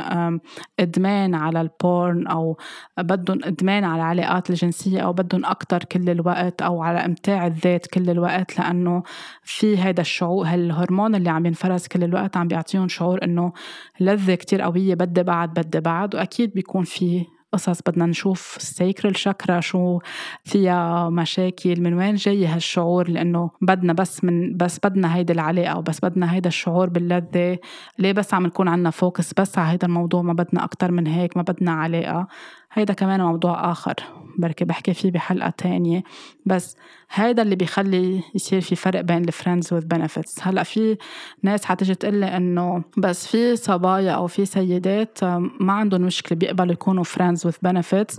إدمان على البورن أو بدهم إدمان على العلاقات الجنسية أو بدهم أكتر كل الوقت أو على إمتاع الذات كل الوقت لأنه في هذا الشعور هالهرمون اللي عم ينفرز كل الوقت عم بيعطيهم شعور إنه لذة كتير قوية بدي بعد بدي بعد وأكيد بيكون في قصص بدنا نشوف السيكرال شاكرا شو فيها مشاكل من وين جاي هالشعور؟ لأنه بدنا بس من بس بدنا هيدي العلاقة وبس بدنا هيدا الشعور باللذة. ليه بس عم نكون عنا focus بس على هيدا الموضوع؟ ما بدنا أكتر من هيك ما بدنا علاقة. هيدا كمان موضوع آخر بركي بحكي فيه بحلقة تانية. بس هيدا اللي بيخلي يصير في فرق بين ال friends benefits. هلأ في ناس حتجي تقلي إنه بس في صبايا أو في سيدات ما عندهم مشكلة بيقبلوا يكونوا friends with benefits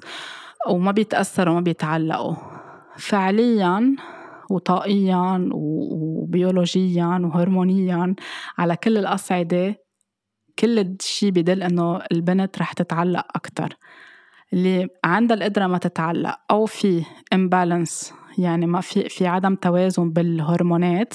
وما بيتأثروا وما بيتعلقوا. فعليا وطاقيا وبيولوجيا وهرمونيا على كل الأصعدة كل شيء بدل إنه البنت رح تتعلق أكثر اللي عندها القدرة ما تتعلق أو في imbalance يعني ما في في عدم توازن بالهرمونات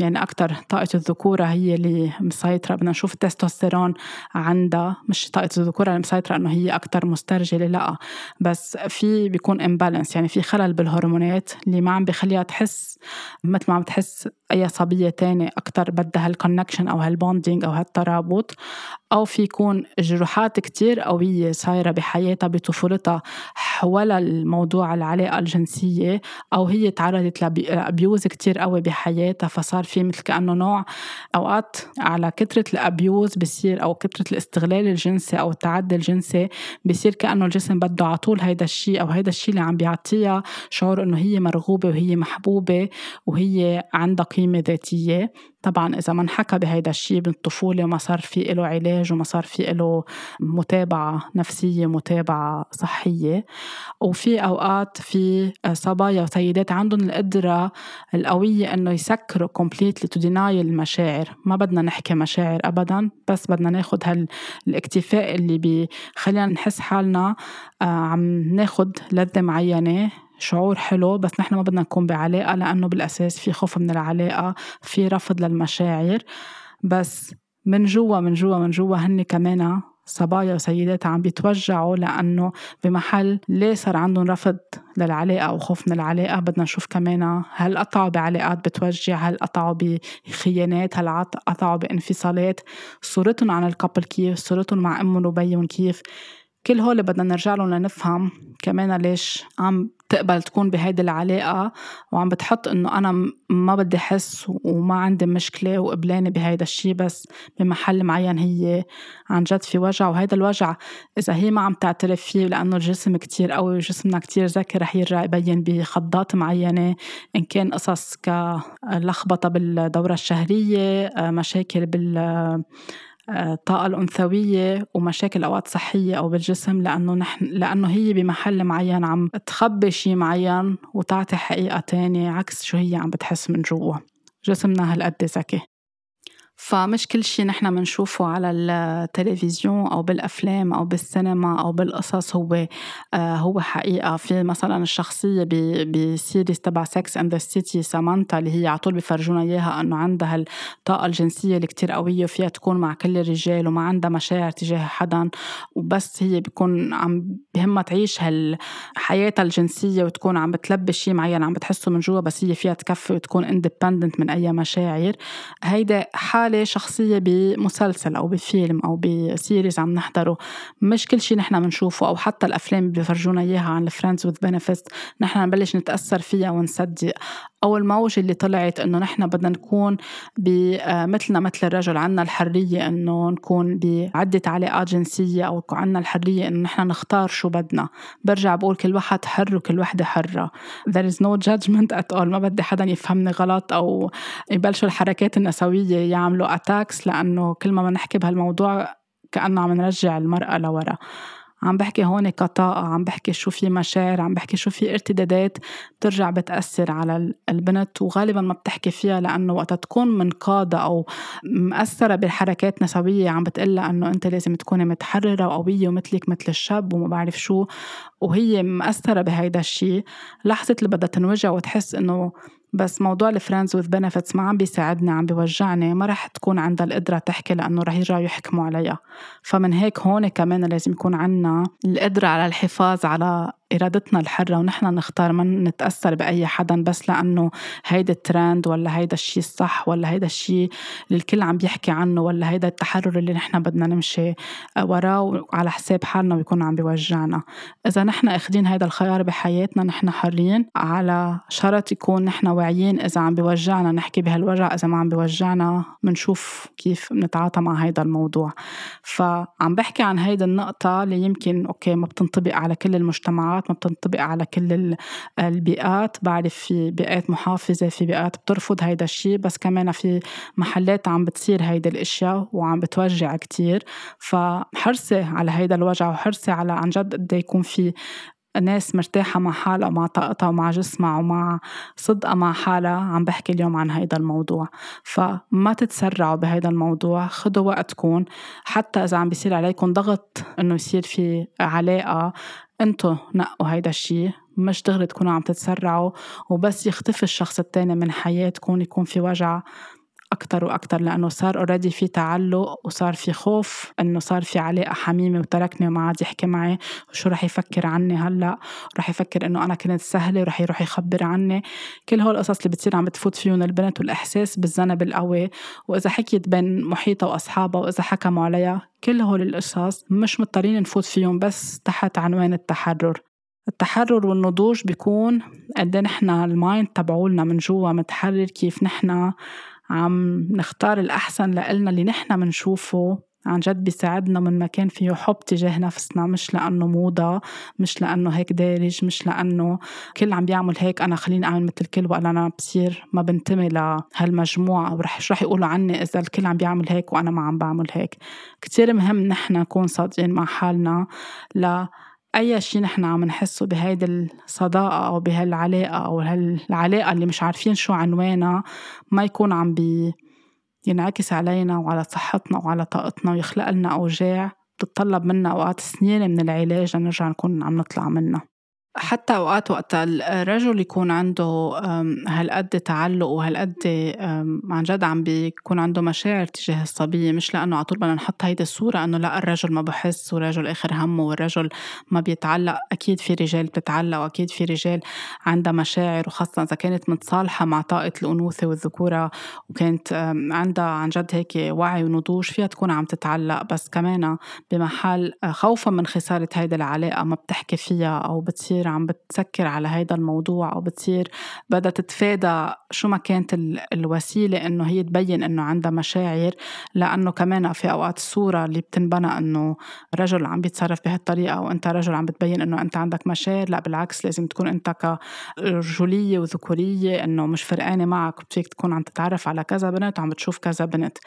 يعني أكتر طاقة الذكورة هي اللي مسيطرة بدنا نشوف التستوستيرون عندها. مش طاقة الذكورة اللي مسيطرة إنه هي أكتر مسترجلة لا. بس في بيكون امبالانس يعني في خلل بالهرمونات اللي ما عم بخليها تحس مثل ما عم تحس أي صبية تانية أكتر بدها هال connection أو هال bonding أو هالترابط. أو في يكون جروحات كتير قوية صايرة بحياتها بطفولتها حول الموضوع العلاقة الجنسية أو هي تعرضت ل abuse كتير قوي بحياتها فصار في مثل كأنه نوع أوقات على كثرة ال abuse بصير أو كثرة الاستغلال الجنسي أو التعدي الجنسي بصير كأنه الجسم بده على طول هيدا الشيء أو هيدا الشيء اللي عم بيعطيها شعور إنه هي مرغوبة وهي محبوبة وهي عندها قيمة ذاتية. طبعا إذا ما انحكى بهيدا الشيء من الطفولة وما صار في له علاج وما صار في له متابعة نفسية متابعة صحية وفي أوقات في صبايا وسيدات عندهم القدرة القوية إنه يسكروا completely to deny المشاعر. ما بدنا نحكي مشاعر أبدا بس بدنا ناخد هالاكتفاء اللي بيخلينا نحس حالنا آه، عم ناخد لذة معينة شعور حلو بس نحن ما بدنا نكون بعلاقة لأنه بالأساس في خوف من العلاقة في رفض للمشاعر. بس من جوا من جوا من جوا هن كمان صبايا وسيدات عم بيتوجعوا لأنه بمحل ليه صار عندهم رفض للعلاقة أو خوف من العلاقة؟ بدنا نشوف كمان هل قطعوا بعلاقات بتوجع هل قطعوا بخيانات هل قطعوا بانفصالات؟ صورتهم عن الكابل كيف؟ صورتهم مع أمهم وبيهم كيف؟ كل هول بدنا نرجع لهم لنفهم كمان ليش عم تقبل تكون بهيدي العلاقة وعم بتحط إنه أنا ما بدي أحس وما عندي مشكلة وقبلانة بهيدا الشي بس بمحل معين هي عن جد في وجع. وهيدا الوجع إذا هي ما عم تعترف فيه لأنه الجسم كتير قوي وجسمنا كتير ذكي رح يرجع يبين بخضات معينة إن كان قصص كلخبطة بالدورة الشهرية مشاكل بال الطاقة الأنثوية ومشاكل أوقات صحية أو بالجسم لأنه نحن لأنه هي بمحل معين عم تخبي شيء معين وتعطي حقيقة تانية عكس شو هي عم بتحس من جوا. جسمنا هالقد ذكي. فمش كل شيء نحن بنشوفه على التلفزيون أو بالأفلام أو بالسينما أو بالقصص هو آه هو حقيقة. في مثلا الشخصية ب series تبع Sex and the City سامانتا اللي هي على طول بفرجونا إياها إنه عندها الطاقة الجنسية اللي كتير قوية وفيها تكون مع كل الرجال وما عندها مشاعر تجاه حدا. وبس هي بيكون عم بهمها تعيش هالحياتها الجنسية وتكون عم بتلبي شيء معين عم بتحسه من جوا بس هي فيها تكفي وتكون independent من أي مشاعر. هيدا حال حالة شخصية بمسلسل أو بفيلم أو ب series عم نحضره. مش كل شيء نحن بنشوفه أو حتى الأفلام اللي بيفرجونا إياها عن ال friends with benefits. نحن نبلش نتأثر فيها ونصدق. أو الموجة اللي طلعت إنه نحن بدنا نكون آه، مثلنا مثل الرجل عنا الحرية إنه نكون بعدة علاقات جنسية أو عنا الحرية إنه نحن نختار شو بدنا. برجع بقول كل واحد حر وكل وحدة حرة. There is no judgment at all. ما بدي حدا يفهمني غلط أو يبلشوا الحركات النسوية يعملوا أتاكس لأنه كل ما بنحكي بهالموضوع كأنه عم نرجع المرأة لورا. عم بحكي هون كطاقة عم بحكي شو في مشاعر عم بحكي شو في ارتدادات بترجع بتأثر على البنت وغالبا ما بتحكي فيها لأنه وقت تكون منقادة أو مأثرة بالحركات نسوية عم بتقلها أنه أنت لازم تكوني متحررة وقوية ومثلك مثل الشاب وما بعرف شو وهي مأثرة بهيدا الشيء لحظة اللي بدها تنوجع وتحس إنه بس موضوع الفريندز وذ بنفتس ما عم بيساعدني عم بيوجعني. ما رح تكون عندها القدرة تحكي لأنه رح يرجعوا يحكموا عليها. فمن هيك هون كمان لازم يكون عنا القدرة على الحفاظ على إرادتنا الحرة ونحن نختار ما نتأثر بأي حدا بس لأنه هيدا الترند ولا هيدا الشيء الصح ولا هيدا الشيء اللي الكل عم بيحكي عنه ولا هيدا التحرر اللي نحن بدنا نمشي وراه على حساب حالنا ويكون عم بيوجعنا. إذا نحن أخذين هيدا الخيار بحياتنا نحن حرين على شرط يكون نحن واعيين إذا عم بيوجعنا نحكي بهالوجع إذا ما عم بيوجعنا بنشوف كيف نتعاطى مع هيدا الموضوع. فعم بحكي عن هيدا النقطة اللي يمكن أوكي ما بتنطبق على كل المجتمعات ما بتنطبق على كل البيئات. بعرف في بيئات محافظة في بيئات بترفض هيدا الشيء بس كمان في محلات عم بتصير هيدي الأشياء وعم بتوجع كتير. فحرصي على هيدا الوجع وحرصي على عن جد قد يكون في ناس مرتاحة مع حالها ومع طاقتها ومع جسمها ومع صدقها مع حالها. عم بحكي اليوم عن هيدا الموضوع. فما تتسرعوا بهيدا الموضوع خدوا وقتكم. حتى إذا عم بيصير عليكم ضغط إنه يصير في علاقة انتو نقوا هيدا الشيء مش دغري تكونوا عم تتسرعوا وبس يختفي الشخص التاني من حياتكم يكون في وجع. أكتر وأكتر لأنه صار اوريدي في تعلق وصار في خوف إنه صار في علاقة حميمة وتركني وما عاد يحكي معي وشو رح يفكر عني هلأ رح يفكر إنه أنا كنت سهلة ورح يروح يخبر عني. كل هول القصص اللي بتصير عم بتفوت فيهم البنت والإحساس بالذنب القوي وإذا حكيت بين محيطها وأصحابها وإذا حكموا عليها كل هول القصص مش مضطرين نفوت فيهم بس تحت عنوان التحرر. التحرر والنضوج بيكون قد إيه نحن المايند تبعولنا من جوا متحرر كيف نحن عم نختار الأحسن لإلنا اللي نحن منشوفه. عن جد بيساعدنا من مكان فيه حب تجاه نفسنا مش لأنه موضة مش لأنه هيك دارج مش لأنه كل عم بيعمل هيك أنا خليني أعمل مثل الكل وأنا أنا بصير ما بنتمي لهالمجموعة ورح شو رح يقولوا عني إذا الكل عم بيعمل هيك وأنا ما عم بعمل هيك. كتير مهم نحن نكون صادقين مع حالنا ل أي شيء نحن عم نحسه بهيدي الصداقة أو بهالعلاقة أو هالعلاقة اللي مش عارفين شو عنوانها ما يكون عم بي ينعكس علينا وعلى صحتنا وعلى طاقتنا ويخلق لنا أوجاع بتطلب منا أوقات سنين من العلاج لنرجع نكون عم نطلع منها. حتى أوقات وقت الرجل يكون عنده هالقد تعلق وهالقد عن جد عم بيكون عنده مشاعر تجاه الصبية مش لأنه على طول بدنا نحط هيدي الصورة إنه لا الرجل ما بحس والرجل آخر همه والرجل ما بيتعلق. أكيد في رجال بتتعلق وأكيد في رجال عندها مشاعر وخاصة إذا كانت متصالحة مع طاقة الأنوثة والذكورة وكانت عندها عن جد هيك وعي ونضوج فيها تكون عم تتعلق. بس كمان بمحل خوفا من خسارة هيدي العلاقة ما بتحكي فيها أو بتصير بتصير عم بتسكر على هيدا الموضوع أو بتصير بدها تتفادى شو ما كانت الوسيلة إنه هي تبين إنه عندها مشاعر لأنه كمان في أوقات الصورة اللي بتنبنى إنه رجل عم بيتصرف بهالطريقة وأنت رجل عم بتبين إنه أنت عندك مشاعر لا بالعكس لازم تكون أنت كرجولية وذكورية إنه مش فرقانة معك فيك تكون عم تتعرف على كذا بنت وعم بتشوف كذا بنت.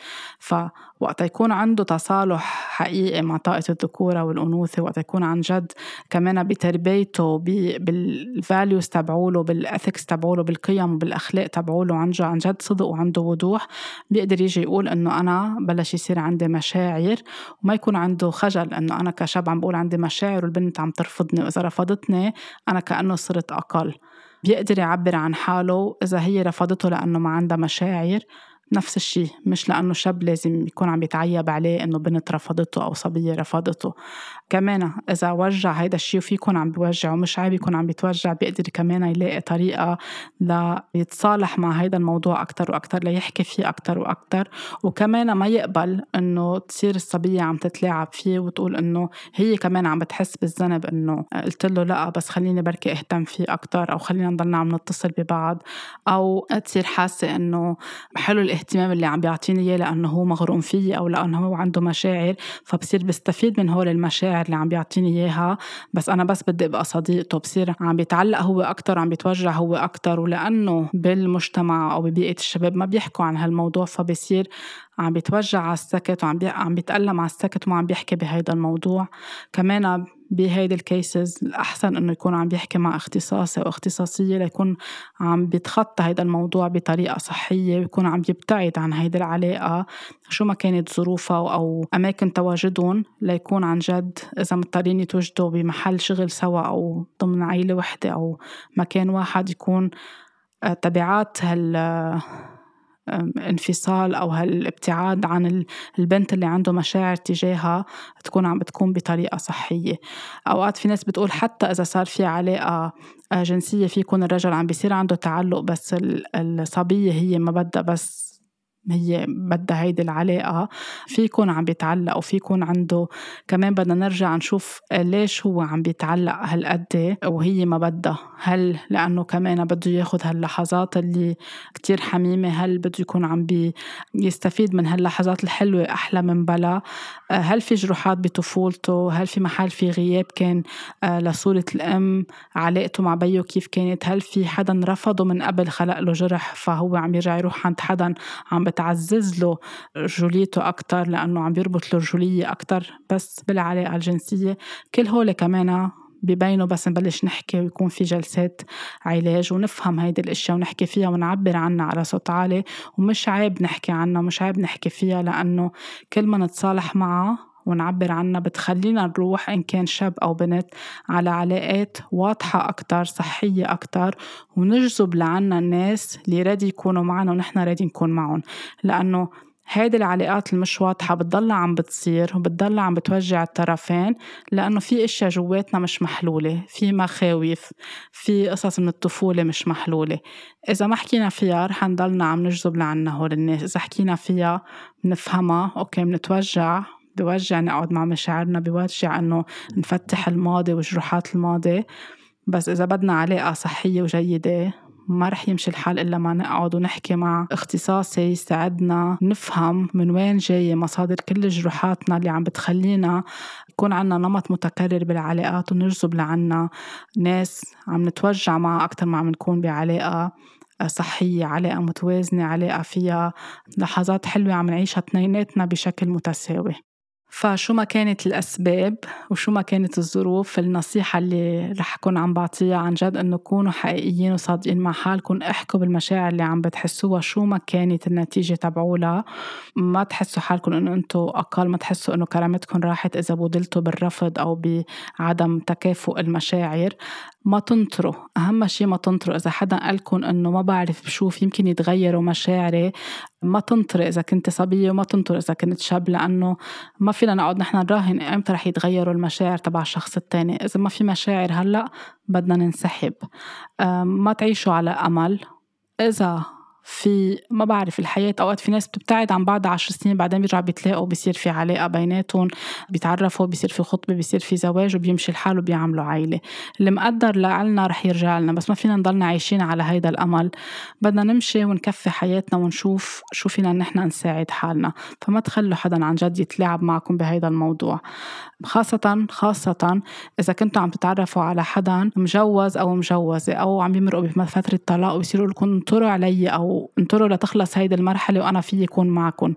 فوقت يكون عنده تصالح حقيقي مع طاقة الذكورة والأنوثة وقت يكون عن جد كمان بتربيته بالفاليوز تبعوله بالاثكس تبعوله بالقيم وبالأخلاق تبعوله عن عن جد صدق وعنده وضوح بيقدر يجي يقول إنه أنا بلش يصير عندي مشاعر وما يكون عنده خجل إنه أنا كشاب عم بقول عندي مشاعر والبنت عم ترفضني وإذا رفضتني أنا كأنه صرت أقل. بيقدر يعبر عن حاله إذا هي رفضته لأنه ما عندها مشاعر. نفس الشيء مش لأنه شاب لازم يكون عم يتعيب عليه إنه بنت رفضته أو صبية رفضته. كمان إذا وجع هيدا الشيء وفي يكون عم بيوجع ومش عيب يكون عم بيتوجع بيقدر كمان يلاقي طريقة ليتصالح مع هيدا الموضوع أكتر وأكتر ليحكي فيه أكتر وأكتر. وكمان ما يقبل إنه تصير الصبية عم تتلاعب فيه وتقول إنه هي كمان عم بتحس بالذنب إنه قلت له لا بس خليني بركي أهتم فيه أكتر أو خلينا نضلنا عم نتصل ببعض. أو تصير حاسة إنه حلو الاهتمام اللي عم بيعطيني إياه لأنه هو مغروم فيي أو لأنه هو عنده مشاعر فبصير بستفيد من هول المشاعر. اللي عم بيعطيني إياها بس أنا بس بدي أبقى صديقته بصير عم بيتعلق هو أكثر عم بيتوجع هو أكثر ولأنه بالمجتمع أو ببيئة الشباب ما بيحكوا عن هالموضوع فبصير عم بيتوجع على السكت وعم بي... عم بيتألم على السكت وما عم بيحكي بهيدا الموضوع. كمان بهيدي ال cases الأحسن إنه يكون عم بيحكي مع اختصاصي أو اختصاصية ليكون عم بيتخطى هيدا الموضوع بطريقة صحية ويكون عم بيبتعد عن هيدي العلاقة. شو ما كانت ظروفها أو أماكن تواجدهم ليكون عن جد إذا مضطرين يتوجدوا بمحل شغل سوا أو ضمن عيلة وحدة أو مكان واحد يكون آه، تبعات هال انفصال أو هالابتعاد عن البنت اللي عنده مشاعر تجاهها تكون عم بتكون بطريقة صحية. أوقات في ناس بتقول حتى إذا صار في علاقة آه، جنسية في يكون الرجل عم بيصير عنده تعلق بس الصبية هي ما بدها بس هي بدها هيدي العلاقة في يكون عم بيتعلق وفي يكون عنده كمان بدنا نرجع نشوف ليش هو عم بيتعلق هالقد وهي ما بدها. هل لأنه كمان بده ياخد هاللحظات اللي كتير حميمة هل بده يكون عم بيستفيد من هاللحظات الحلوة أحلى من بلا؟ هل في جروحات بطفولته؟ هل في محل في غياب كان آه، لصورة الأم؟ علاقته مع بيو كيف كانت؟ هل في حدا رفضه من قبل خلق له جرح فهو عم يرجع يروح عند حدا عم بتعزز له رجوليته أكتر لأنه عم بيربط له رجولية أكتر بس بالعلاقة الجنسية. كل هول كمان ببينوا بس نبلش نحكي ويكون في جلسات علاج ونفهم هيدي الأشياء ونحكي فيها ونعبر عنها على صوت عالي ومش عيب نحكي عنها مش عيب نحكي فيها لأنه كل ما نتصالح معها ونعبر عنها بتخلينا نروح إن كان شاب أو بنت على علاقات واضحة أكتر صحية أكتر ونجذب لعنا الناس اللي رادي يكونوا معنا ونحن رادي نكون معهم. لأنه هيدي العلاقات المش واضحة بتضلها عم بتصير وبتضلها عم بتوجع الطرفين لأنه في أشياء جواتنا مش محلولة في مخاوف في قصص من الطفولة مش محلولة. إذا ما حكينا فيها رح نضلنا عم نجذب لعنا هول الناس إذا حكينا فيها بنفهمها أوكي بنتوجع بوجع نقعد مع مشاعرنا بوجع إنه نفتح الماضي وجروحات الماضي. بس إذا بدنا علاقة صحية وجيدة ما رح يمشي الحال إلا ما نقعد ونحكي مع اختصاصي يساعدنا نفهم من وين جاية مصادر كل جروحاتنا اللي عم بتخلينا يكون عنا نمط متكرر بالعلاقات ونجذب لعنا ناس عم نتوجع معها أكتر ما عم نكون بعلاقة صحية علاقة متوازنة علاقة فيها لحظات حلوة عم نعيشها اثنيناتنا بشكل متساوي. فشو ما كانت الأسباب وشو ما كانت الظروف النصيحة اللي رح أكون عم بعطيها عن جد إنه كونوا حقيقيين وصادقين مع حالكم احكوا بالمشاعر اللي عم بتحسوها شو ما كانت النتيجة تبعولها. ما تحسوا حالكم إنه أنتوا أقل ما تحسوا إنه كرامتكم راحت إذا بودلتوا بالرفض أو بعدم تكافؤ المشاعر. ما تنطروا. أهم شيء ما تنطروا. إذا حدا قالكم إنه ما بعرف بشوف يمكن يتغيروا مشاعري. ما تنطري إذا كنت صبية وما تنطري إذا كنت شاب لأنه ما فينا نقعد نحن نراهن إمتى رح يتغيروا المشاعر تبع الشخص التاني. إذا ما في مشاعر هلأ بدنا ننسحب. ما تعيشوا على أمل. إذا في ما بعرف الحياة. أوقات في ناس بتبتعد عن بعض عشر سنين بعدين بيرجعوا بيتلاقوا بيصير في علاقة بيناتهم بيتعرفوا بيصير في خطبة بيصير في زواج وبيمشي الحال وبيعملوا عائلة اللي مقدر لعلنا رح يرجع لنا بس ما فينا نضلنا عايشين على هيدا الأمل. بدنا نمشي ونكفي حياتنا ونشوف شو فينا نحن نساعد حالنا. فما تخلوا حدا عن جد يتلاعب معكم بهيدا الموضوع. خاصة خاصة إذا كنتوا عم تتعرفوا على حدا مجوز أو مجوزة أو عم يمرقوا بفترة طلاق ويصيروا لكم انطروا علي أو انطروا لتخلص هيدي المرحلة وأنا في يكون معكم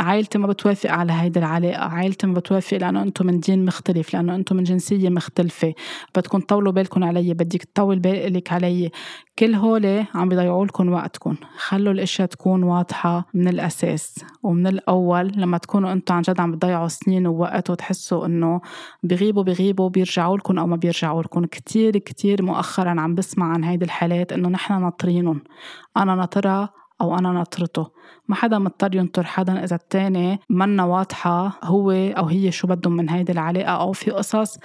عائلتي ما بتوافق على هيدي العلاقة. عائلتي ما بتوافق لأنه أنتم من دين مختلف لأنه أنتم من جنسية مختلفة. بدكم تطولوا بالكم علي بدك تطول بالك علي. كل هول عم بيضيعوا لكم وقتكم. خلوا الإشياء تكون واضحة من الأساس ومن الأول. لما تكونوا أنتم عن جد عم بتضيعوا سنين ووقت وتحسوا إنه بغيبوا بغيبوا بيرجعوا لكم أو ما بيرجعوا لكم. كتير كتير مؤخرا عم بسمع عن هيدي الحالات إنه نحن ناطرينهم. أنا ناطرها أو أنا ناطرته. ما حدا مضطر ينطر حدا إذا التاني منا واضحة هو أو هي شو بدهم من هيدي العلاقة أو في قصص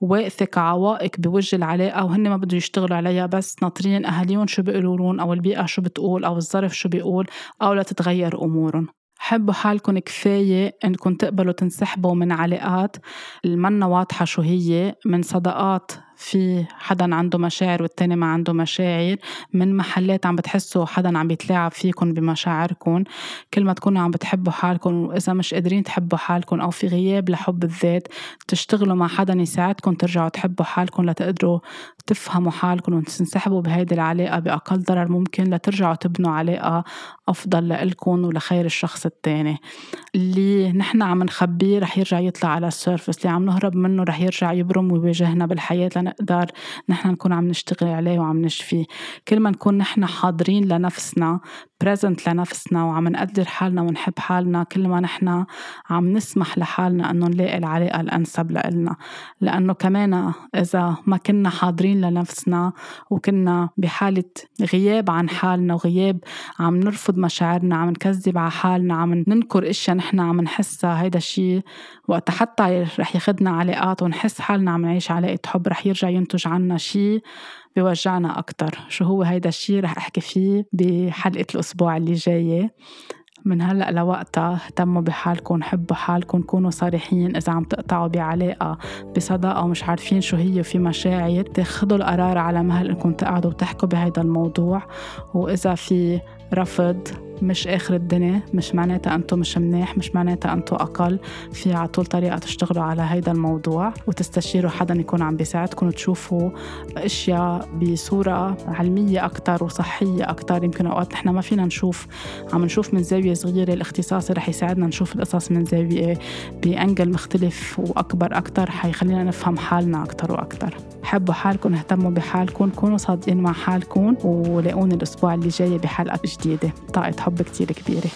واقفة كعوائق بوجه العلاقة وهن ما بدهم يشتغلوا عليها بس ناطرين أهاليهم شو بيقولوا أو البيئة شو بتقول أو الظرف شو بيقول أو لتتغير أمورهم. حبوا حالكم كفاية إنكم تقبلوا تنسحبوا من علاقات المنا واضحة شو هي من صداقات في حدا عنده مشاعر والتاني ما عنده مشاعر من محلات عم بتحسوا حدا عم بيتلاعب فيكم بمشاعركم كل ما تكونوا عم بتحبوا حالكم وإذا مش قادرين تحبوا حالكم أو في غياب لحب الذات تشتغلوا مع حدا يساعدكم ترجعوا تحبوا حالكم لتقدروا تفهموا حالكم وتنسحبوا بهيدي العلاقة بأقل ضرر ممكن لترجعوا تبنوا علاقة أفضل لإلكم ولخير الشخص التاني. اللي نحن عم نخبيه رح يرجع يطلع على السيرفس اللي عم نهرب منه رح يرجع يبرم ويواجهنا بالحياة لنقدر نحن نكون عم نشتغل عليه وعم نشفيه. كل ما نكون نحن حاضرين لنفسنا بريزنت لنفسنا وعم نقدر حالنا ونحب حالنا كل ما نحن عم نسمح لحالنا إنه نلاقي العلاقة الأنسب لإلنا. لأنه كمان إذا ما كنا حاضرين لنفسنا وكنا بحالة غياب عن حالنا وغياب عم نرفض مشاعرنا عم نكذب على حالنا عم ننكر إشياء نحن عم نحسها هيدا الشيء وقت حتى رح ياخدنا علاقات ونحس حالنا عم نعيش علاقة حب رح يرجع ينتج عنا شيء بيوجعنا أكتر. شو هو هيدا الشيء رح أحكي فيه بحلقة الأسبوع اللي جاية؟ من هلأ لوقتها اهتموا بحالكم حبوا حالكم كونوا صريحين إذا عم تقطعوا بعلاقة بصداقة ومش عارفين شو هي وفي مشاعر. تاخذوا القرار على مهل انكم تقعدوا وتحكوا بهيدا الموضوع. وإذا في رفض مش آخر الدنيا مش معناتها أنتم مش منيح مش معناتها أنتم أقل. في على طول طريقة تشتغلوا على هيدا الموضوع وتستشيروا حدا يكون عم بيساعدكم وتشوفوا أشياء بصورة علمية أكتر وصحية أكتر. يمكن أوقات نحن ما فينا نشوف عم نشوف من زاوية صغيرة الاختصاصي رح يساعدنا نشوف القصص من زاوية بأنجل مختلف وأكبر أكتر حيخلينا نفهم حالنا أكتر وأكتر. حبوا حالكم اهتموا بحالكم كونوا صادقين مع حالكم ولاقوني الأسبوع اللي جاي بحلقة جديدة. طاقة حب كتير كبيرة.